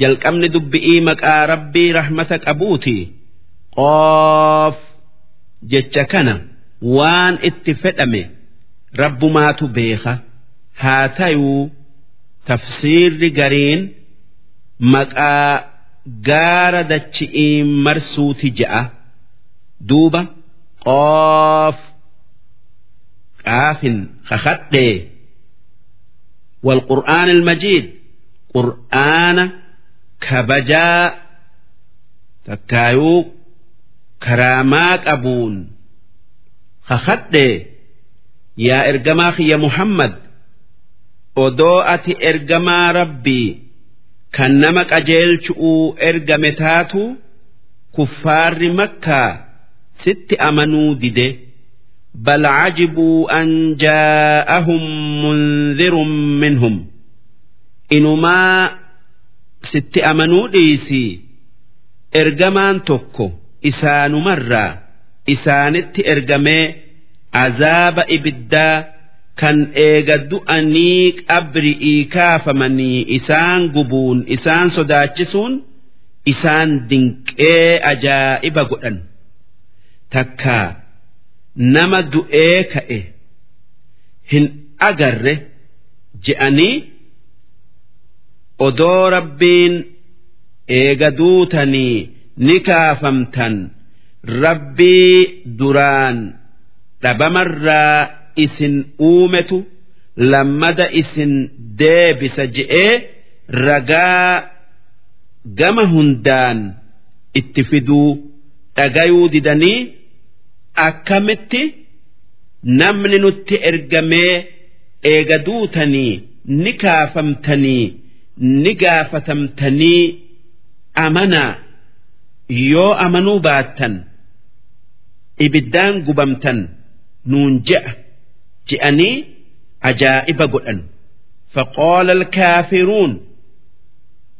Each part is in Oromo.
jalqabni dubbi'ii maqaa rabbii rahmata qabuuti qoof jecha kana waan itti fedhame rabbumaatu beeka haa tayuu tafsiirri gariin maqaa gaara dachi'iin marsuuti je'a duuba qoof qaafin kakadhee والقرآن المجيد قرآن كبجاء تكايو كرامات أبون خخد يا إرجماخ يا محمد أدوءة إرجما ربي كنمك أجيل إرجم تاتو كفار مكة ست أمنوا دده بل عجبوا أن جاءهم منذر منهم إنما sitti amanuu dhiisi ergamaan tokko isaanumarraa isaanitti ergamee azaaba ibiddaa kan eega du'anii qabri'ii kaafamanii isaan gubuun isaan sodaachisuun isaan dinqee ajaa'iba godhan takka nama du'ee ka'e hin agarre je'anii. Odoo rabbiin eega duutanii ni kaafamtan rabbii duraan dhabamarraa isin uumetu lammada isin deebisa je'ee ragaa gama hundaan itti fiduu dhagayuu didanii. akkamitti namni nutti ergamee eega duutanii ni kaafamtanii ni gaafatamtanii amanaa yoo amanuu baattan ibiddaan gubamtan nuun je'a je'anii ajaa'iba godhan faqoola alkaafiruun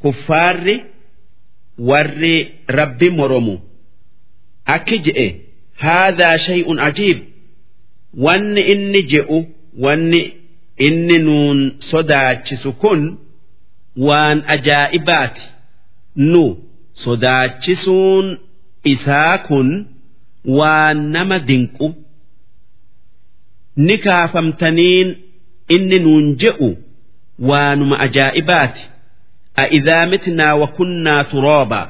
kuffaarri warri rabbi moromu akki je'e haadhaa shay'un ajiib wanni inni je'u wanni inni nuun sodaachisu kun. waan ajaa'ibaati. Nu sodaachisuun isaa kun waan nama dinqu. Ni kaafamtaniin inni nuun je'u waanuma ajaa'ibaati. A'idhaa mitnaa wakunnaa turooba.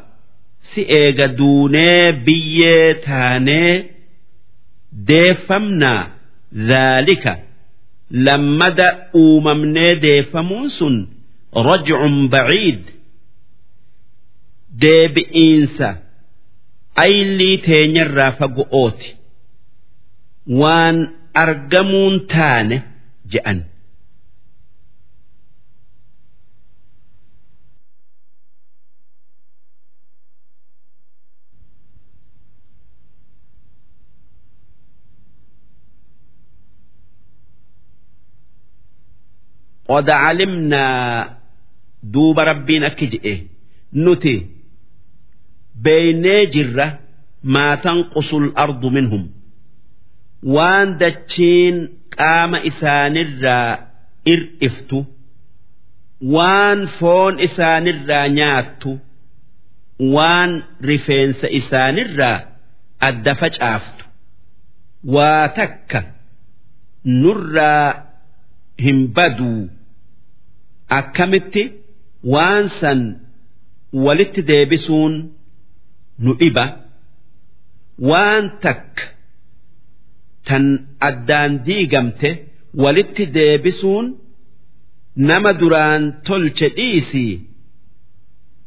Si eega duunee biyyee taanee deeffamnaa zaalika. Lammada uumamnee deeffamuun sun rajcun baciid deebi'iinsa aylii teenyarraa fago'ooti waan argamuun taane je'an. قد علمنا duuba rabbiin akki je'e. Nuti beeynee jirra maatan qusul ardu minhum. Waan dachiin qaama isaanirraa ir'iftu waan foon isaanirraa nyaattu waan rifeensa isaanirraa adda facaaftu. Waa takka nurraa hin baduu. Akkamitti. Waan san walitti deebisuun nu dhiba waan takka tan addaan diigamte walitti deebisuun nama duraan tolche dhiisii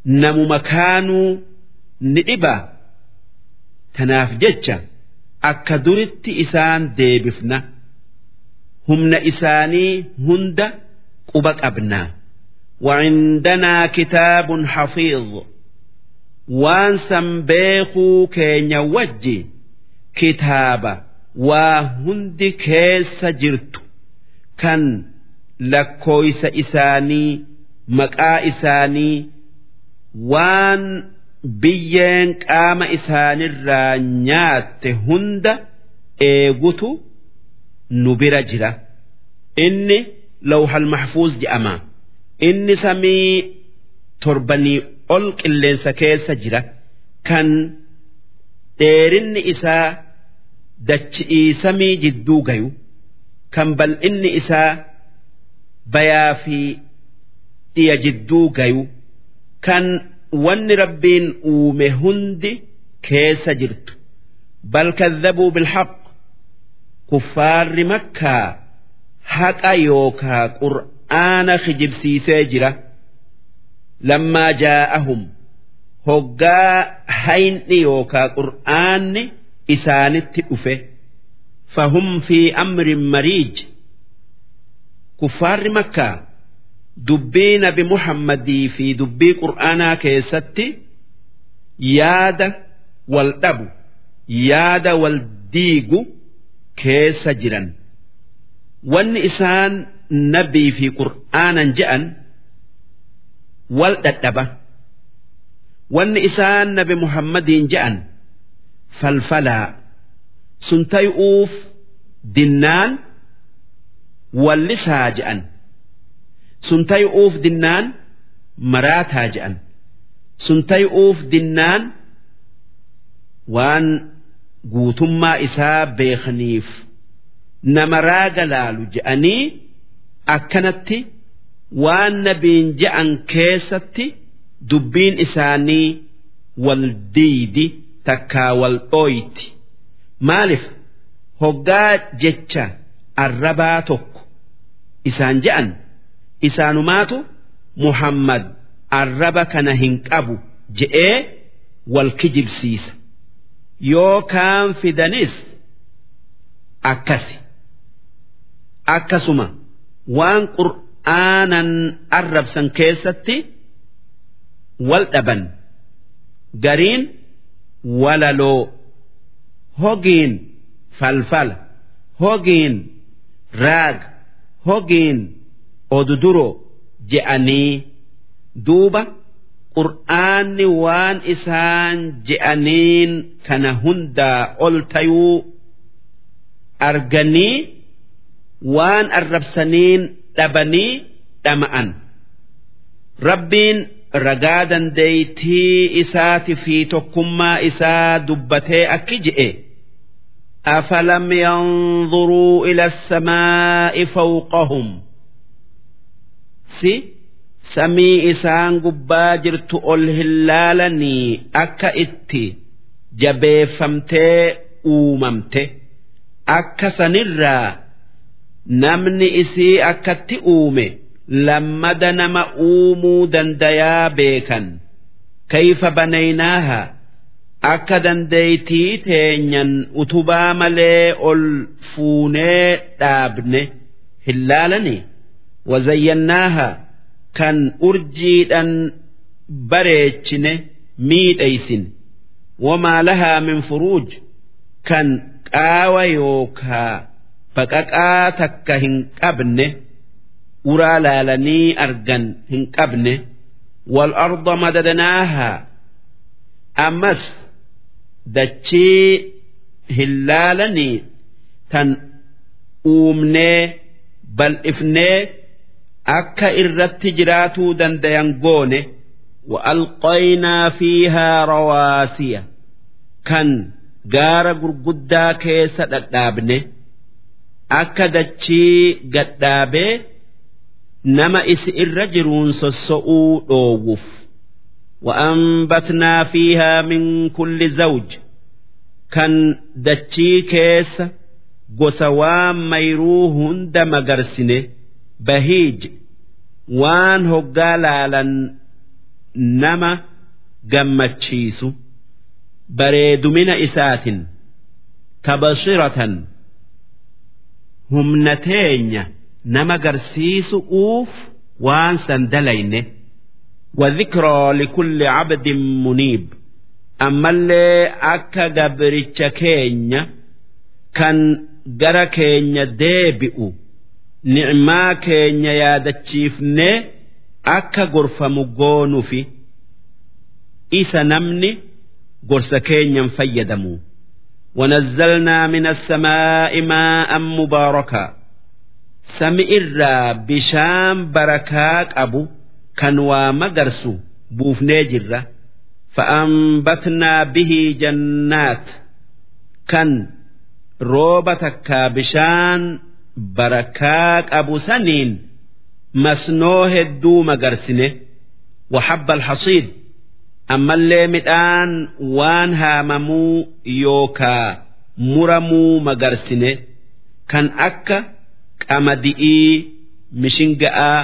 namuma kaanuu ni dhiba. Tanaaf jecha akka duritti isaan deebifna humna isaanii hunda quba qabnaa وعندنا كتاب حفيظ وانسم بيخو كين وجي كتابا وهند كيس جرت كان لكويس إساني مكا إساني وان biyyeen qaama isaanirraa nyaatte hunda eegutu nu bira jira inni lawhal mahfuuz jedhama Inni samii torbanii ol qilleensa keessa jira. Kan dheerinni isaa dachi'ii samii jidduu gayu. Kan bal'inni isaa bayaa fi dhiya jidduu gayu. Kan wanni rabbiin uume hundi keessa jirtu. Bal kadhabuu bilhaq. Kuffaarri makkaa haqa yookaa qur'aana kijibsiisee jira lammaa jaa'ahum. Hoggaa hayni yookaa qur'aanni isaanitti dhufe. Fahum fi amrin mariij. Kuffaarri makkaa dubbii nabi muhammadii fi dubbii qur'aanaa keessatti yaada wal dhabu yaada wal diigu keessa jiran. Wanni isaan nabii fi qur'aanan je'an wal dhadhaba wanni isaan nabi muhammadiin je'an falfalaa sun tay'uuf dinnaan wallisaa je'an sun tay'uuf dinnaan maraataa je'an sun tay'uuf dinnaan waan guutummaa isaa beekaniif nama raaga laalu je'anii akkanatti waan nabiin je'an keessatti dubbiin isaanii wal diidi takkaa wal dhooyti maaliif? Hoggaa jecha arrabaa tokko isaan je'an isaanumaatu muhammad arraba kana hin qabu je'ee wal kijibsiisa. Yoo kaan fidanis akkasi. Akkasuma waan qur'aanan arrabsan keessatti wal dhaban. Gariin walaloo hogiin falfala hogiin raaga hogiin oduduro je'anii duuba qur'aanni waan isaan je'aniin kana hundaa ol tayuu arganii waan arrabsaniin dhabanii dhama'an rabbiin ragaa dandeeytii isaati fi tokkummaa isaa dubbatee akki je'e أفلم ينظروا إلى السماء فوقهم سي samii isaan gubbaa jirtu ol hillaalanii akka itti jabeeffamtee uumamte akka sanirraa namni isii akkatti uume lammada nama uumuu dandayaa beekan. Kayfa banaynaaha? Akka dandeeytii teenyan utubaa malee ol fuunee dhaabne hillaalanii wazayyannaaha? Kan urjiidhan bareechine miidheysin wamaa lahaa min furuuj? Kan qaawa yookaa baqaqaa takka hin qabne uraa laalanii argan hin qabne والأرض مددناها أمس دتشي هلالني تن أومني بل إفني akka irratti jiraatuu dandayan goone wa'alqaynaa fiihaa rawaasiya kan gaara gurguddaa keessa dhadhaabne akka dachii gadhaabee nama isi irra jiruun sosso'uu dhoowwuuf وأنبتنا فيها من كل زوج كان دتشي كيس قسوان ميروهن دم قرسنه bahiij waan hoggaa laalan nama gammachiisu bareedumina isaatin tabasiratan humna teenya nama garsiisu'uuf waan san dalayne وذكرى لكل عبد منيب أما اللي أكا قبرتش كينيا كان جرى كينيا ديبئو nicmaa keenya yaadachiifnee akka gorfamu goonuufi isa namni gorsa keenyan fayyadamu ونزلنا من السماء ماء مباركا سمئ الرا بشام بركاك أبو كان ومقرسو buufnee jirra fa'ambatnaa bihii jannaat kan rooba takkaa bishaan barakaa qabu saniin masnoo hedduu magarsine waxabba alhasiid ammallee midhaan waan haamamuu yookaa muramuu magarsine kan akka qamadi'ii mishinga'aa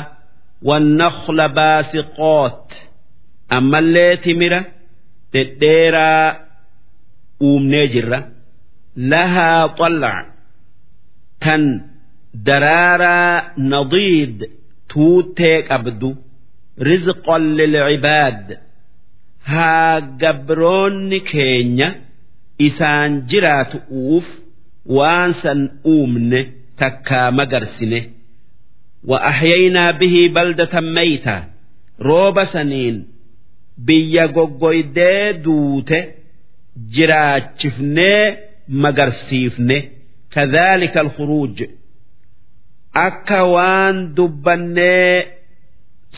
wannakla baasiqoot. Ammallee timira dhedheeraa uumnee jirra. Lahaa xallac tan daraaraa nadiid tuutee qabdu. Rizqan lilcibaad haa gabroonni keenya isaan jiraatu'uuf waan san uumne takkaa magarsine. Wa ahyaynaa bihii baldatan mayta rooba saniin biyya goggoydee duute jiraachifnee magarsiifne. Kadhaalika alkhuruuj akka waan dubbannee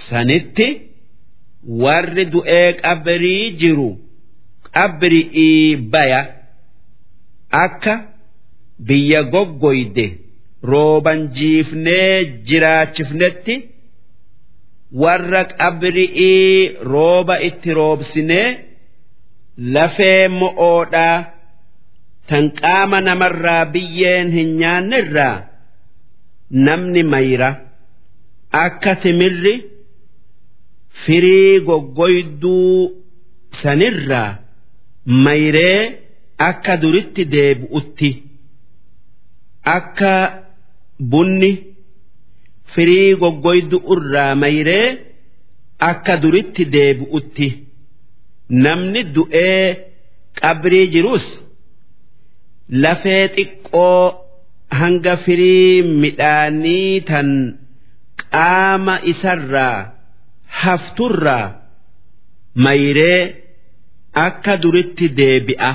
sanitti warri du'ee qabrii jiru qabri'ii baya akka biyya goggoyde rooban jiifnee jiraachifnetti warra qabri'ii rooba itti roobsinee lafee mo'oodhaa tan qaama namarraa biyyeen hin nyaannerraa namni mayra akka timirri firii goggoyduu sanirraa mayree akka duritti deebi'utti akka bunni firii goggoydu irraa mayree akka duritti deebi'utti namni du'ee qabrii jirus lafee xiqqoo hanga firii midhaanii tan qaama isarraa hafturraa mayree akka duritti deebi'a.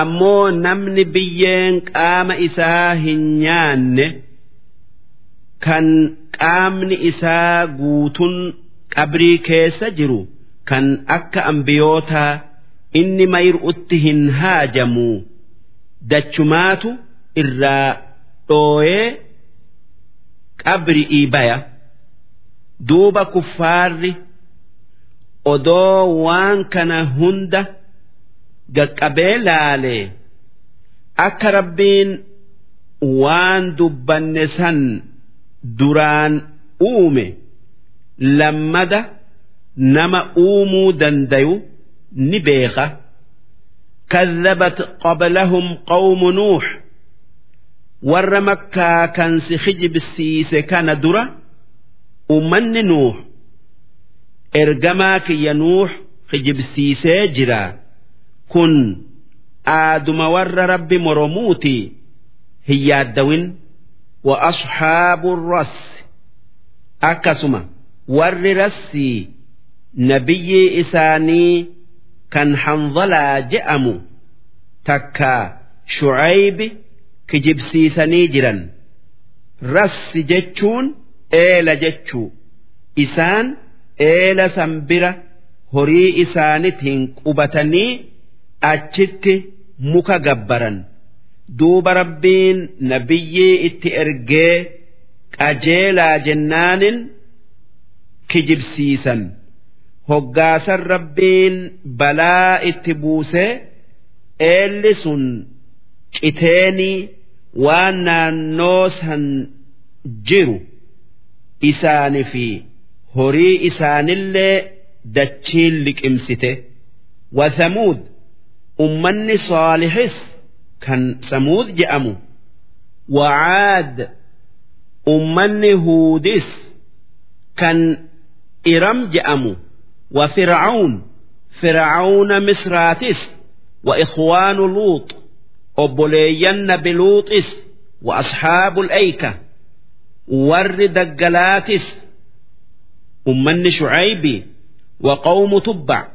ammoo namni biyyeen qaama isaa hin nyaanne kan qaamni isaa guutun qabrii keessa jiru kan akka ambiyootaa inni mayru'utti hin haajamu dachumaatu irraa dhooyee qabri'ii baya duuba kuffaarri odoo waan kana hunda. gaqqabee laalee akka rabbiin waan dubbanne san duraan uume lammada nama uumuu dandayu ni beeka كذبت قبلهم قوم نوح ور مكة كان سخجب السيس كان درة ummanni nuux ergamaa kiyya nuux hijibsiisee jira. Kun aaduma warra rabbi moromuuti hin yaaddawin. Wa ashaabu ras. Akkasuma warri rassii nabiyyii isaanii kan hanzalaa je'amu takka shucaybi kijibsiisanii jiran. Rassi jechuun eela jechuu. Isaan eela sanbira horii isaanitiin qubatanii achitti muka gabbaran. Duuba rabbiin nabiyyii itti ergee qajeelaa jennaanin kijibsiisan. Hoggaasan rabbiin balaa itti buusee eelli sun citeenii waan naannoo san jiru isaanii fi horii isaanillee dachiin liqimsite. Wathamuud ummanni saalihis kan samuud je'amu wacaad ummanni huudis kan iram je'amu wa fircaun fircauna misraatis. Obboleeyyan nabi luuxis wa asxaabu l'eyka warri daggalaatis ummanni shucaybi wa qawmu tubbac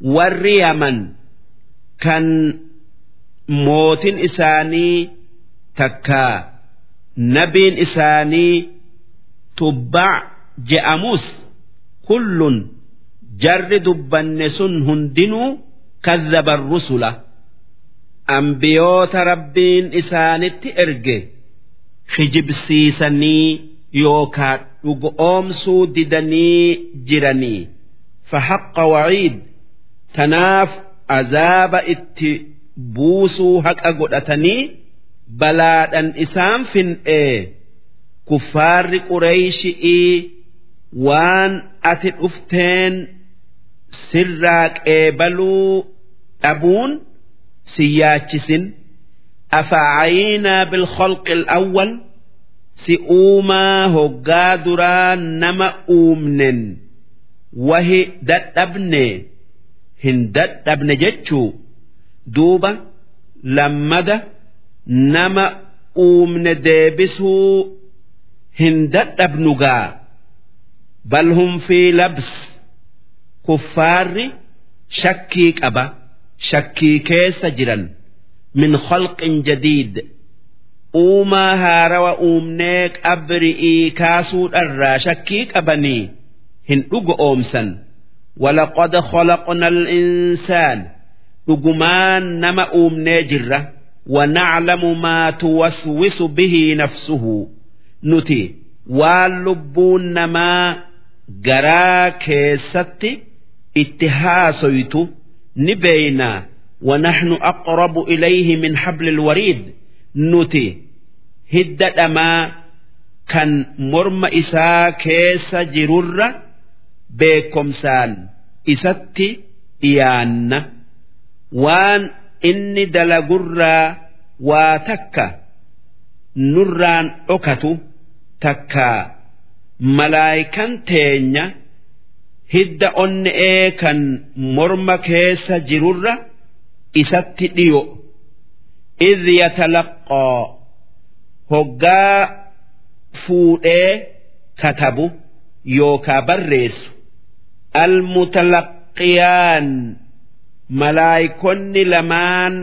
warri yaman kan mootin isaanii takkaa nabiin isaanii tubbac je'amus kullun jarri dubbanne sun hundinuu kadhaba rusula. Ambiyoota rabbiin isaanitti erge kijibsiisanii yookaa dhugoomsuu didanii jiranii. Fahaqqa waciid tanaaf azaaba itti buusuu haqa godhatanii balaadhan isaan fin'ee. Kuffaarri qureeyshii waan ati dhufteen sirraa qeebaluu dhabuun si yaachisin afa'aayinaa bilkholqi al'awwal si uumaa hoggaa duraa nama uumnen wahi dadhabne hin dadhabne jechuu duuba lammada nama uumne deebisuu hin dadhabnugaa bal hum fi labs kuffaarri shakkii qaba shakkii keessa jiran min khalqin jadiid uumaa haarawa uumnee qabri'ii kaasuudharraa shakkii qabanii hin dhugo oomsan ولقد خلقنا الإنسان dhugumaan nama uumnee jirra wanaclamu maa tuwaswisu bihi nafsuhu nuti waan lubbuun namaa garaa keessatti itti haasoytu ni beeynaa ونحن أقرب إليه من حبل الوريد نتي هد دما كان مرم إسا كيس جرر بكمسان إستي إيان waan inni dalagurraa waa takka nurraan dhokatu takka malaayikan teenya hidda onne'ee kan morma keessa jirurra isatti dhiyo. Idh yatalaqqaa hoggaa fuudhee katabu yookaa barreessu. Almutalaqqiyaan malaayikonni lamaan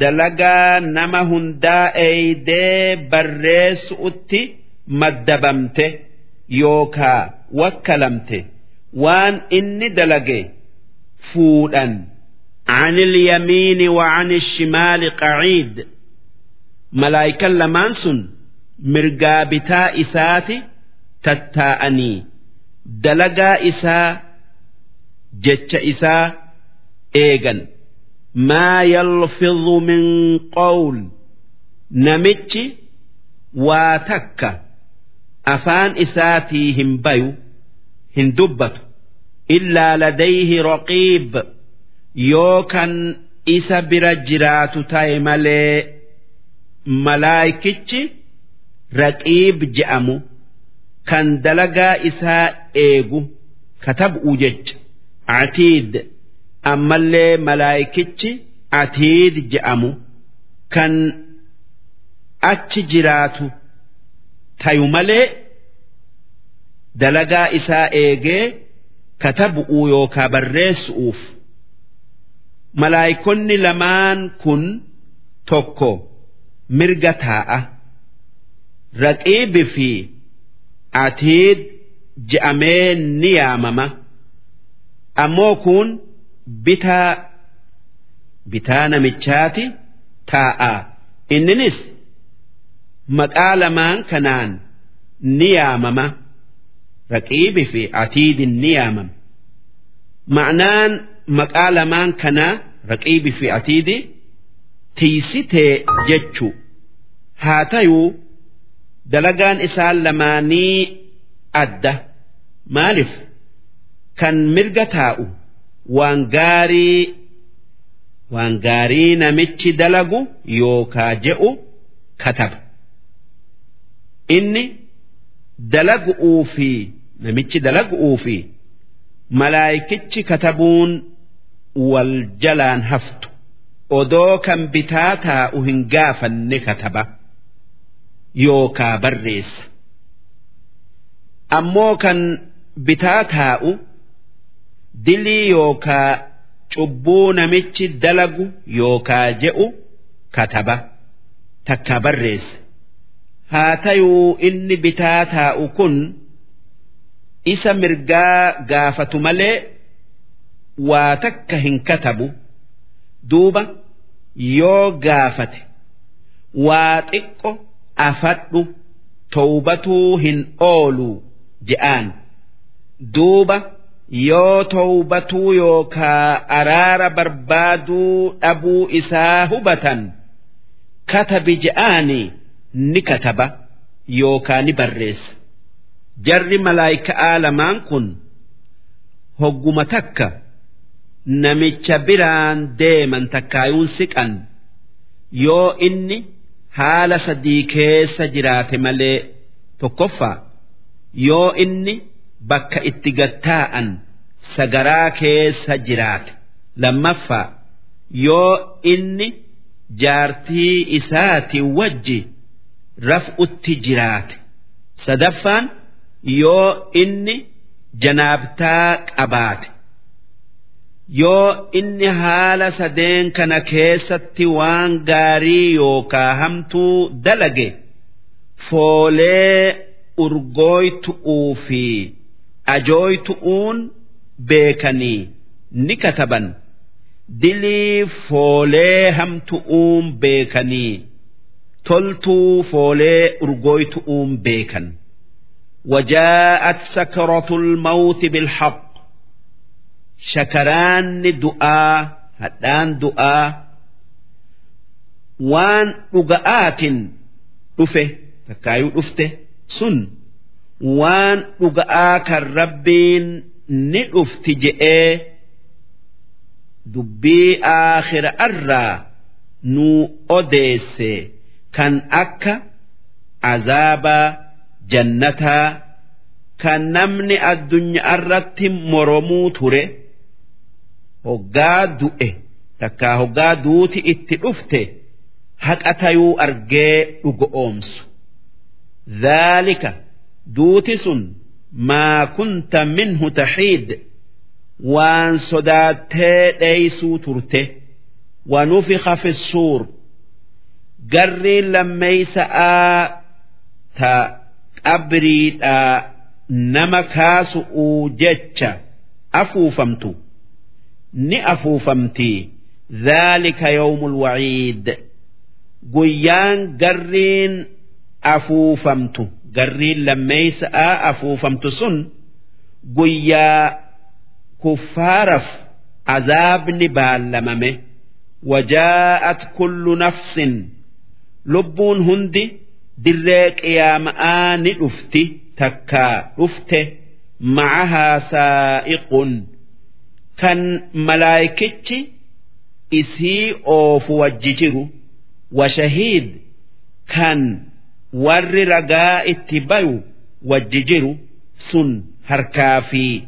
dalagaa nama hundaa eeydee barreessuutti maddabamte yookaa wakkalamte. Waan inni dalage fuudhan عن اليمين وعن الشمال قعيد ملائكة لمانسون مرقابتا إساتي تتاءني دلقا إسا جتش إسا eegan maa yalfidhu min qawl namichi waa takka afaan isaatii hin bayu hin dubbatu illaa ladayhi raqiib yoo kan isa bira jiraatu ta'e malee malaayikichi raqiib je'amu kan dalagaa isaa eegu katab'u jecha. Atiid ammallee malaayikichi atiid je'amu kan achi jiraatu tayu malee dalagaa isaa eegee katabu'uu yookaa barreessu'uuf malaayikonni lamaan kun tokko mirga taa'a. Raqiibi fi atiid je'amee ni yaamama. Ammoo kun bitaa bitaa namichaati taa'a. Inninis maqaa lamaan kanaan ni yaamama. Raqiibi fi atiidin ni yaamama. Ma'naan maqaa lamaan kanaa raqiibi fi atiidi tiisitee jechuu haa tayuu dalagaan isaan lamaanii adda. Maaliif? Kan mirga taa'u waan gaarii waan gaarii namichi dalagu yookaa je'u kataba. Inni dalagu'uu fi namichi dalagu'uu fi malaayikichi katabuun wal jalaan haftu. Odoo kan bitaa taa'u hin gaafanne kataba yookaa barreessa. Ammoo kan bitaa taa'u dilii yookaa cubbuu namichi dalagu yookaa je'u kataba takka barreessa. Haa tayuu inni bitaa taa'u kun isa mirgaa gaafatu malee waa takka hin katabu duuba yoo gaafate waa xiqqo afadhu towbatuu hin oolu je'aan. Duuba yoo towbatuu yookaa araara barbaaduu dhabuu isaa hubatan katabi je'aanii ni kataba yookaa ni barreessa. Jarri malaayika'aa lamaan kun hogguma takka namicha biraan deeman takkaayuun siqan. Yoo inni haala sadii keessa jiraate malee tokkoffaa yoo inni bakka itti gattaa'an sagaraa keessa jiraate lammaffaa. Yoo inni jaartii isaati wajji raf'utti jiraate sadaffaan. Yoo inni janaabtaa qabaate yoo inni haala sadeen kana keessatti waan gaarii yookaa hamtuu dalage foolee urgooytu'uu fi ajooytu'uun beekanii ni kataban dilii foolee hamtu'uun beekanii toltuu foolee urgooytu'uun beekan وجاءت سكرة الموت بالحق shakaraanni du'aa hadhaan du'aa waan dhuga'aatiin dhufe takkaayuu dhufte sun waan dhuga'aa kan rabbiin ni dhufti je'ee dubbii aakhira'arraa nuu odeesse kan akka azaabaa jannataa kan namni addunyaa irratti moromuu ture. Hoggaa du'e takkaa hoggaa duuti itti dhufte haqa tayuu argee dhugo oomsu. Dhaalika duuti sun maa kunta minhu taxiid waan sodaattee dheeysuu turte. Wanufixa fi suur garriin lammeeysa'aa ta qabriidhaa nama kaasu'uu jecha afuufamtu ni afuufamti zaalika yawmul waciid guyyaan garriin afuufamtu garriin lammeeysa'a afuufamtu sun guyyaa kuffaaraf azaabni baallamame wajaa'at kullu nafsin lubbuun hundi dirree qiyaama'aa ni dhufti takkaa dhufte macahaa saa'iqun تكا رفته معها سائق كان ملايكتي إسي أوف وججر وشهيد كان ور رقاء اتبايو وججر سن هركافي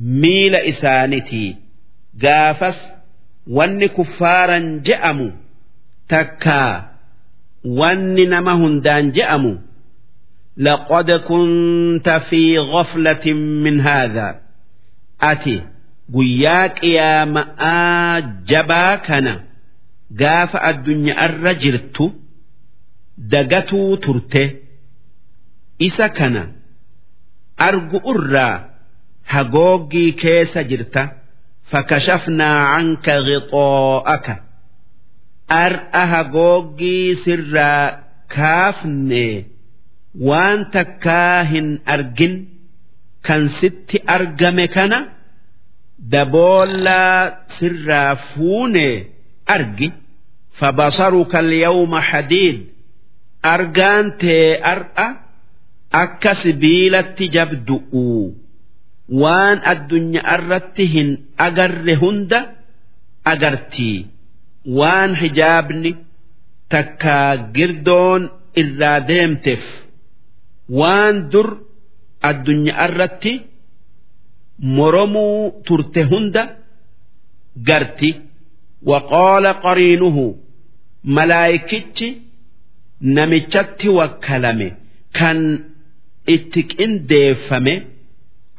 miila isaanitii gaafas wanni kuffaaran je'amu takkaa wanni nama hundaan je'amu لقد كنت في غفلة من هذا أتي guyyaa qiyaama'aa jabaa kana gaafa addunyaa irra jirtu dagatuu turte isa kana argu irraa hagooggii keessa jirta fakashafnaa canka qixoo'aka ar'a hagooggii sirraa kaafne waan takkaa hin argin kan sitti argame kana. Daboollaa sirraa fuune argi fabasaruka alyawma hadiid argaan tee ar'a akka sibiilatti jabdu'u. Waan addunyaa irratti hin agarre hunda agartii waan hijaabni takkaa girdoon irraa deemteef waan dur addunyaa irratti moromuu turte hunda garti waqoola qariinuhu malaayikichi namichatti wakkalame kan itti qindeeffame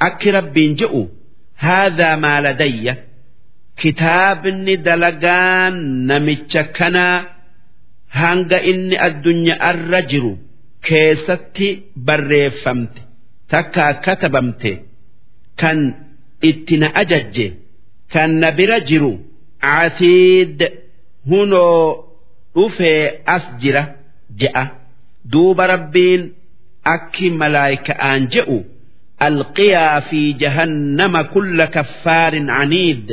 akki rabbiin je'u haadhaa maaladayya kitaabni dalagaan namicha kanaa hanga inni addunyaa irra jiru keessatti barreeffamte takka katabamte kan itti na ajajje kan na bira jiru catiid hunoo dhufee as jira je'a duuba rabbiin akki malaayika'aan je'u alqiyaa fi jahannama kulla kaffaarin caniid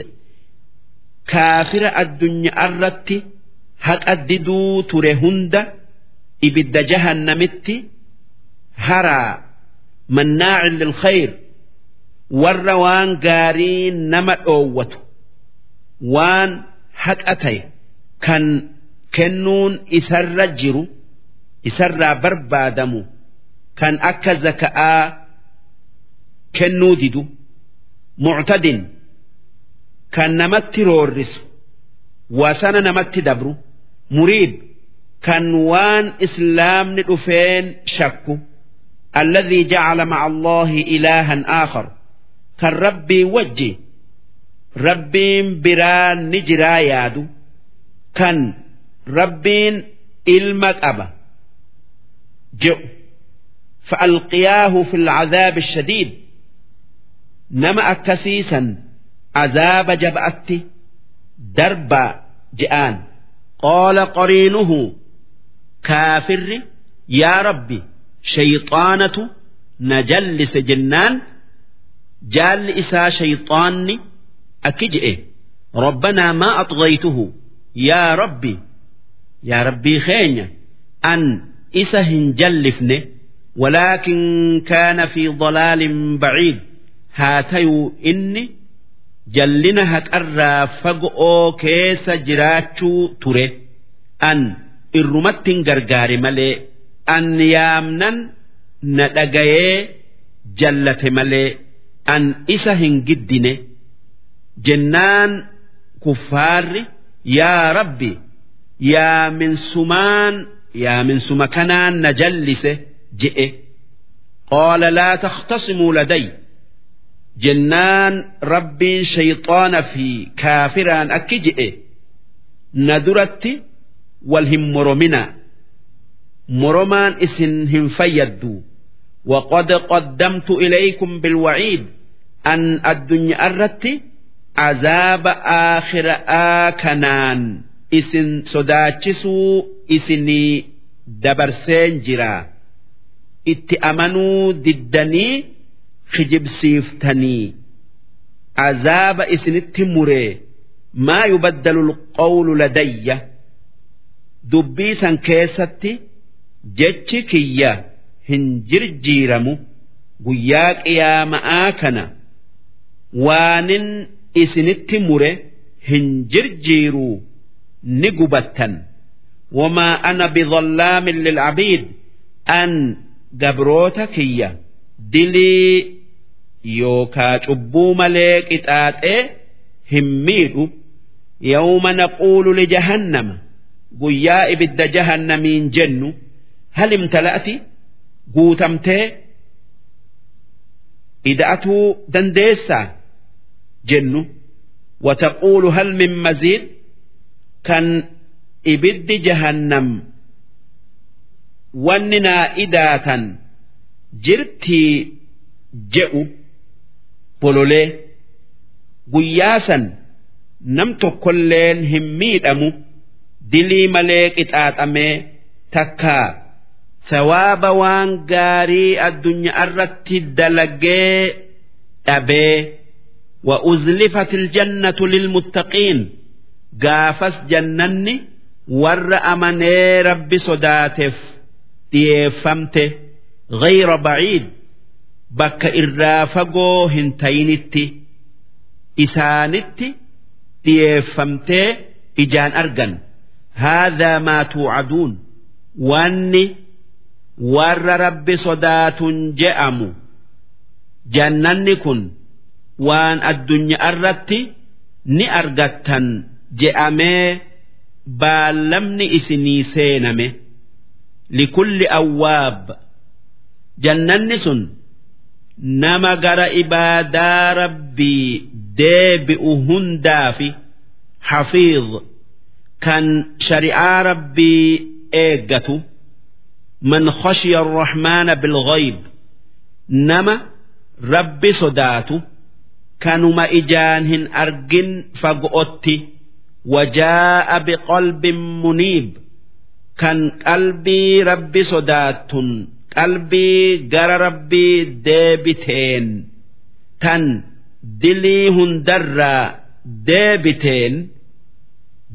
kaafira addunyaa irratti haqa diduu ture hunda ibidda jahannamitti haraa. Mannaacin lilkhayr warra waan gaarii nama dhoowwatu waan haqa ta'e kan kennuun isarra jiru isarraa barbaadamu kan akka zaka'aa kennuu didu muctadin kan namatti roorrisu wasana namatti dabru muriib kan waan islaamni dhufeen shakku alladhii jacala maca allaahi ilaahan aakharu kan rabbiin wajji. Rabbiin biraa ni jiraa yaadu. Kan rabbiin ilma qaba. Jedhu fa'alqiyaahu fil cadaabi shadiid. Nama akkasiisan azaaba jaba'atti darba je'aan. Qaala qariinuhu kaafirri yaa rabbi shayxaanatu na jallise jennaan jaalli isaa shayxaanni akki je'e. Rabbanaa maa axgaytuhu yaa rabbi yaa rabbii keenya an isa hin jallifne walaakin kaana fi dalaalin baciid. Haa tayuu inni jallina haqarraa fagoo keessa jiraachuu ture. An irrumattin gargaare malee an yaamnan na dhagayee jallate malee. An isa hin giddine jennaan kuffaarri yaa rabbi yaa minsumaan yaa minsuma kanaan na jallise je'e. Qaala laa takhtasimuu laday jennaan rabbiin shayxaana fi kaafiraan akki je'e. Na duratti wal hin morominaa. Moromaan isin hin fayyadduu وقد قدمت إليكم بالوعيد أن الدنيا أردت عذاب آخر آكنان إسن صداتشسو إسني دبرسين جرا اتأمنوا ضدني خجب سيفتني عذاب إسن التمري ما يبدل القول لدي دبيسا كيستي جتشكيه hin jirjiiramu guyyaa qiyaama'aa kana waanin isinitti mure hin jirjiiruu ni gubattan. Wamaa ana bidhallaamin lilcabiid an gabroota kiyya dilii yookaa cubbuu malee qixaaxee hin miidhu. Yawma naquulu lijahannama guyyaa ibidda jahannamiin jennu hal imtala'ati guutamtee ida'atuu dandeessaa jennu. Wataquulu hal min maziid? Kan ibiddi jahannam wanni naa idaatan jirtii je'u bololee guyyaa san nam tokkolleen hin miidhamu dilii malee qixaaxamee takkaa sawaaba waan gaarii addunyaa irratti dalagee dhabee وأزلفت الجنة للمتقين قافس جنني ور أمني رب صداتف ديفمته غير بعيد بك إرافقو هنتينتي إسانتي ديفمته إجان أرجن هذا ما توعدون واني warra rabbi sodaatun je'amu. Jannanni kun waan addunyaa irratti ni argattan je'amee baallamni isinii seename. Likulli awwaab. Jannanni sun nama gara ibaadaa rabbii deebi'u hundaafi hafiidh kan shari'aa rabbii eeggatu man khashiya arrahmaana bilghayb nama rabbi sodaatu kanuma ijaan hin argin fago'otti wajaa'a biqalbin muniib kan qalbii rabbi sodaattun qalbii gara rabbii deebiteen tan dilii hundarraa deebiteen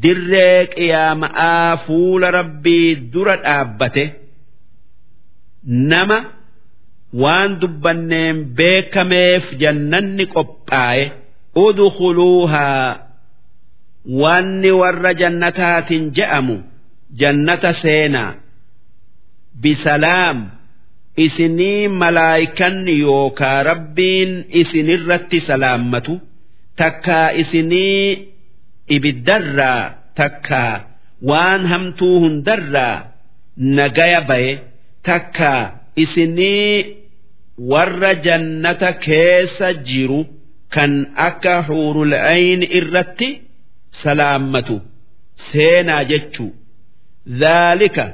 dirree qiyaama'aa fuula rabbii dura dhaabbate. Nama waan dubbanneen beekameef jannanni qophaa'e udkhuluuhaa. Wanni warra jannataatiin je'amu jannata seenaa. Bisalaam isinii malaayikanni yookaa rabbiin isinirratti salaammatu takkaa isinii ibiddarraa takkaa. Waan hamtuu hundarraa nagaya baye takkaa isinii warra jannata keessa jiru kan akka huurul ayni irratti salaammatu seenaa jechuu. Dhaalika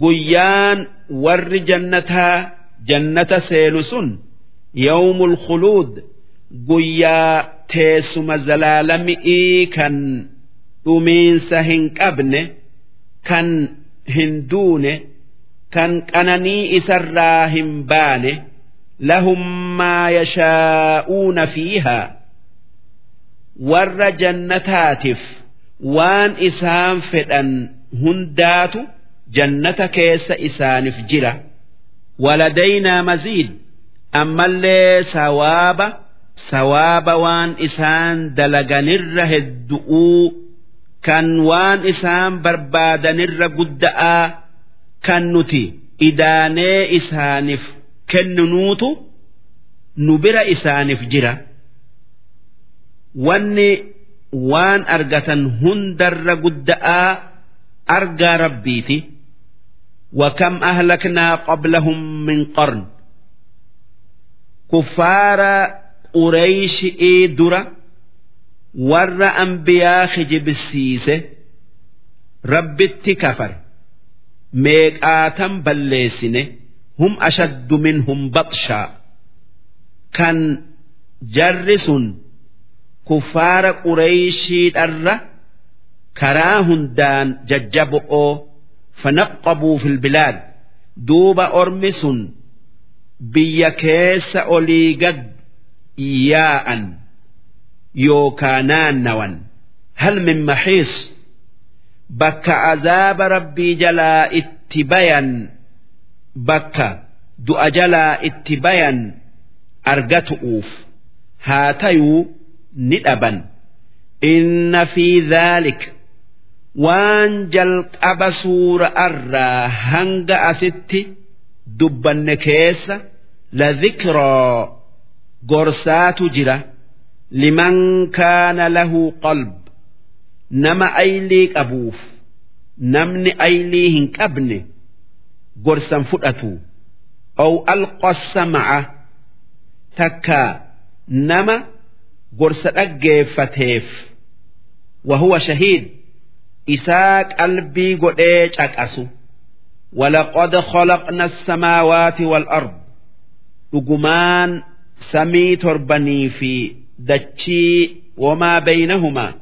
guyyaan warri jannataa jannata seenu sun yawmul khuluud guyyaa teessuma zalaalami'ii kan dhumiinsa hin qabne kan hin duune kan qananii isarraa hin baane lahum maa yashaa'uuna fiihaa warra jannataatiif waan isaan fedhan hundaatu jannata keessa isaaniif jira. Waladaynaa maziid ammallee sawaaba sawaaba waan isaan dalaganirra heddu'uu kan waan isaan barbaadanirra gudda'aa kan nuti idaanee isaaniif kenninuutu nu bira isaaniif jira wanni waan argatan hundarra gudda'aa argaa rabbiiti وكم أهلكنا قبلهم من قرن كفار قريش إيدرا ور أنبياء خجب السيسة رب meeqaatan balleessine hum ashaddu minhum batshaa. Kan jarri sun kufaara qureeyshiidharra karaa hundaan jajjabo'oo fanaqqabuu fil bilaad. Duuba ormi sun biyya keessa olii gad yaa'an yookaa naannawan hal min maxiis? bakka azaaba rabbii jalaa itti bayan bakka du'a jalaa itti bayan argatu'uuf haa tayuu ni dhaban. Inna fi dhaalika waan jalqaba suura arraa hanga asitti dubbanne keessa la dhikraa gorsaatu jira liman kaana lahu qalb. nama aylii qabuuf namni aylii hin qabne gorsan fudhatu ow alqa sama'a takkaa nama gorsa dhaggeeffateef وهو شهيد isaa qalbii godhee caqasu walaqad khalaqna الsamaawaati والأرض dhugumaan samii torbanii fi dachii wamaa baynahumaa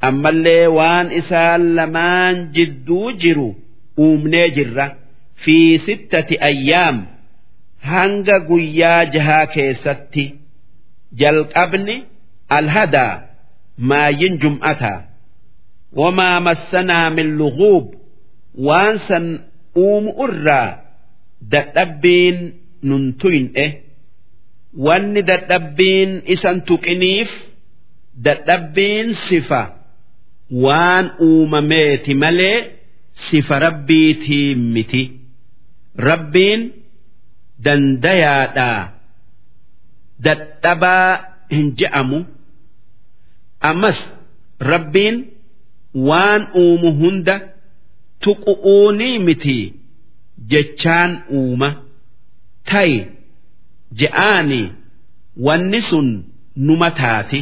ammallee waan isaan lamaan jidduu jiru uumnee jirra. Fi sittati ayyaam hanga guyyaa jahaa keessatti. Jalqabni alhadaa maayin jum'ataa wamaa massanaa min luguub waan san uumu irraa dadhabbiin nun tuyne. Wanni dadhabbiin isan tuqiniif dadhabbiin sifa waan uumameeti malee sifa rabbiitii miti. Rabbiin dandayaadhaa dadhabaa hin je'amu. Ammas rabbiin waan uumu hunda tuqu'uunii miti jechaan uuma. Ta'i je'aani wanni sun numa taati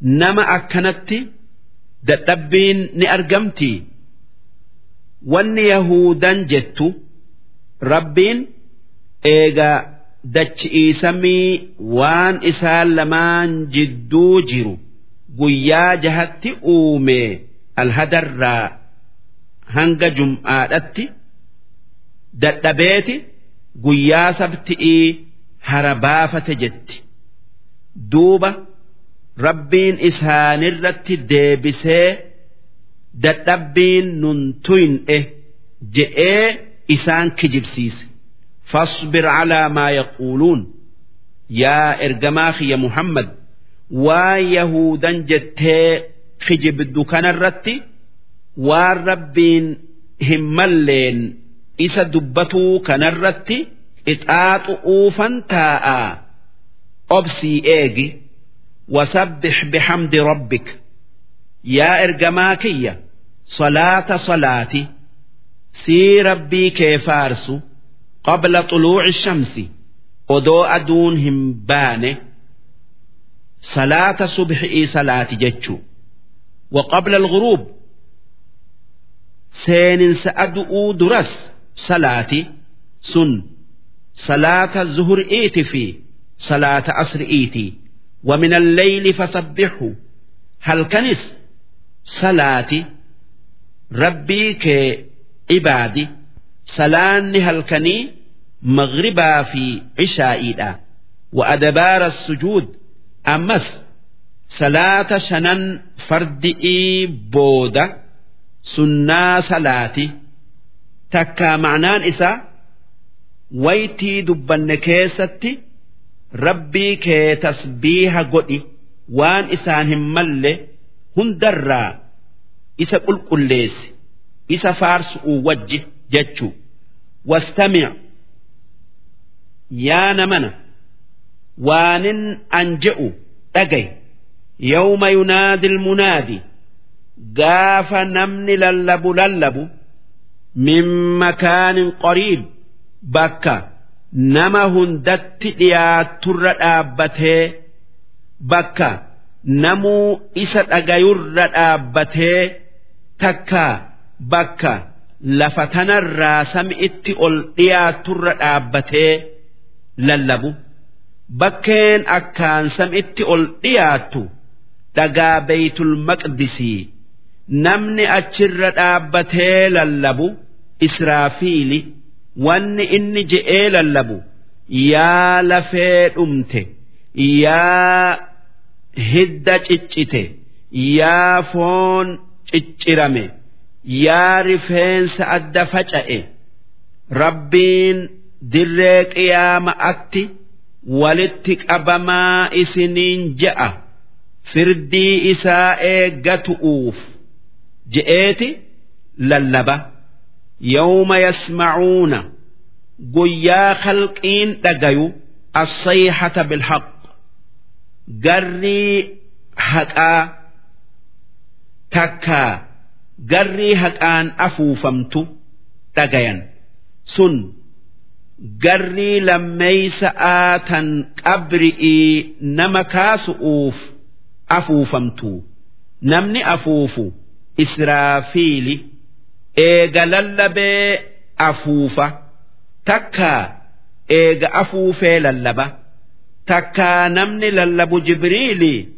nama akkanatti dadhabbiin ni argamti. Wanni yahudan jettu rabbiin eega dachi'ii samii waan isaan lamaan jidduu jiru guyyaa jahatti uume alhadarraa hanga jum'aadhatti dadhabeeti guyyaa sabti'ii hara baafate jetti. Duuba rabbiin isaanirratti deebisee dadhabbiin nun tuyne je'ee isaan kijibsiise. Fasbir calaa maa yaquuluun. Yaa ergamaa kiyya muhammad waan yahuudan jettee kijibdu kanarratti waan rabbiin hin malleen isa dubbatuu kanarratti ixaaxu uufan taa'aa obsii eegi rabbik yaa ergamaa kiyya salaata salaati sii rabbii kee faarsu qabla xuluuci shamsi odoo aduun hin baane salaata subxi'ii salaati jechuu wa qabla alguruub seeninsa adu'uu duras salaati sun salaata zuhur'iiti fi salaata asri'iiti ومن الليل فسبحه هل كنس صلاتي ربي كعبادي سلاني هل كني مغربا في عشائي وأدبار السجود أمس صلاة شنن فردئي بودة سنة صلاتي تكا معنان إسا ويتي دبن كيستي rabbii kee tasbiiha godhi waan isaan hin malle hundarraa isa qulqulleessi isa faarsu'u wajji jechuu. Wastamic yaa namana waanin an je'u dhagay yawma yunaadi almunaadi gaafa namni lallabu lallabu min makaanin qariib bakka nama hundatti dhiyaaturra dhaabbatee bakka namuu isa dhagayurra dhaabbatee takka bakka lafa tanarraa sami'itti ol dhiyaaturra dhaabbatee lallabu bakkeen akkaan sami'itti ol dhiyaattu dhagaa beeytul maqdisii namni achirra dhaabbatee lallabu israafiili. Wanni inni je'ee lallabu yaa lafee dhumte yaa hidda ciccite yaa foon ciccirame yaa rifeensa adda faca'e rabbiin dirree qiyaama'atti walitti qabamaa isiniin je'a firdii isaa eeggatu'uuf je'eeti lallaba. yawma yasmacuuna guyyaa khalqiin dhagayu assayhata bilhaq garrii haqaa takkaa garrii haqaan afuufamtu dhagayan sun garrii lammeeysa'aa tan qabri'ii nama kaasu'uuf afuufamtu namni afuufu israafiili eega lallabee afuufa. Takkaa eega afuufee lallaba. Takkaa namni lallabu jibriili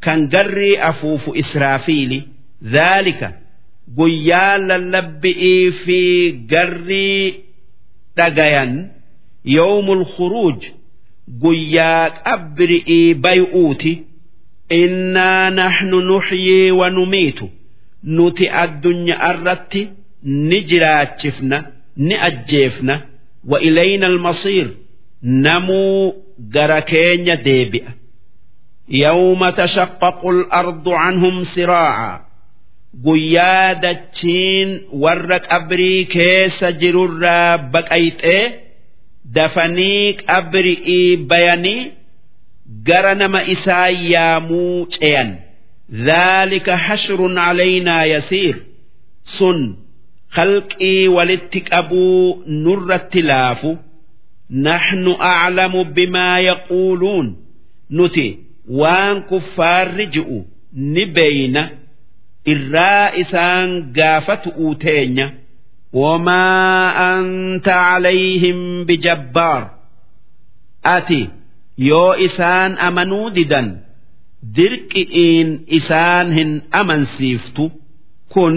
kan garrii afuufu israafiili. Dhaalika guyyaa lallabbi'ii fi garrii dhagayan. Yawmul khuruuj guyyaa qabri'ii bay'uuti. Innaa naxnu nuxyii wa numiitu nuti addunyaa irratti ni jiraachifna ni ajjeefna. Wa ilayna almasiir namuu gara keenya deebi'a. Yawma tashaqqaqu al-ardu canhum siraaca guyyaa dachiin warra qabrii keessa jirurraa baqayxee dafanii qabri'ii bayanii gara nama isaa yaamuu ce'an ذلك حشر علينا يسير سن خلقي ولتك أبو نر التلاف نحن أعلم بما يقولون نتي وان كفار رجؤوا نبين الرائسان قافت أوتين وما أنت عليهم بجبار ati yoo isaan amanuu didan dirqi'iin isaan hin amansiiftu kun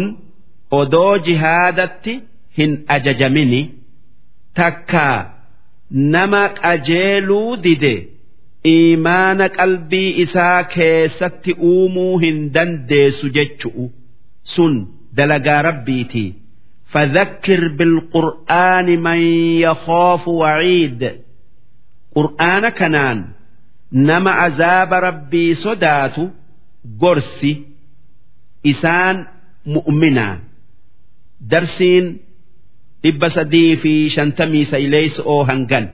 odoo jihaadatti hin ajajamini takkaa nama qajeeluu dide iimaana qalbii isaa keessatti uumuu hin dandeessu jechu'u sun dalagaa rabbiitii. فذكر بالقرآن من يخاف وعيد قرآن كنان nama azaaba rabbii sodaatu gorsi isaan mu'minaa darsiin dhibba sadii fi shantamii sayleeysa'oo hangan.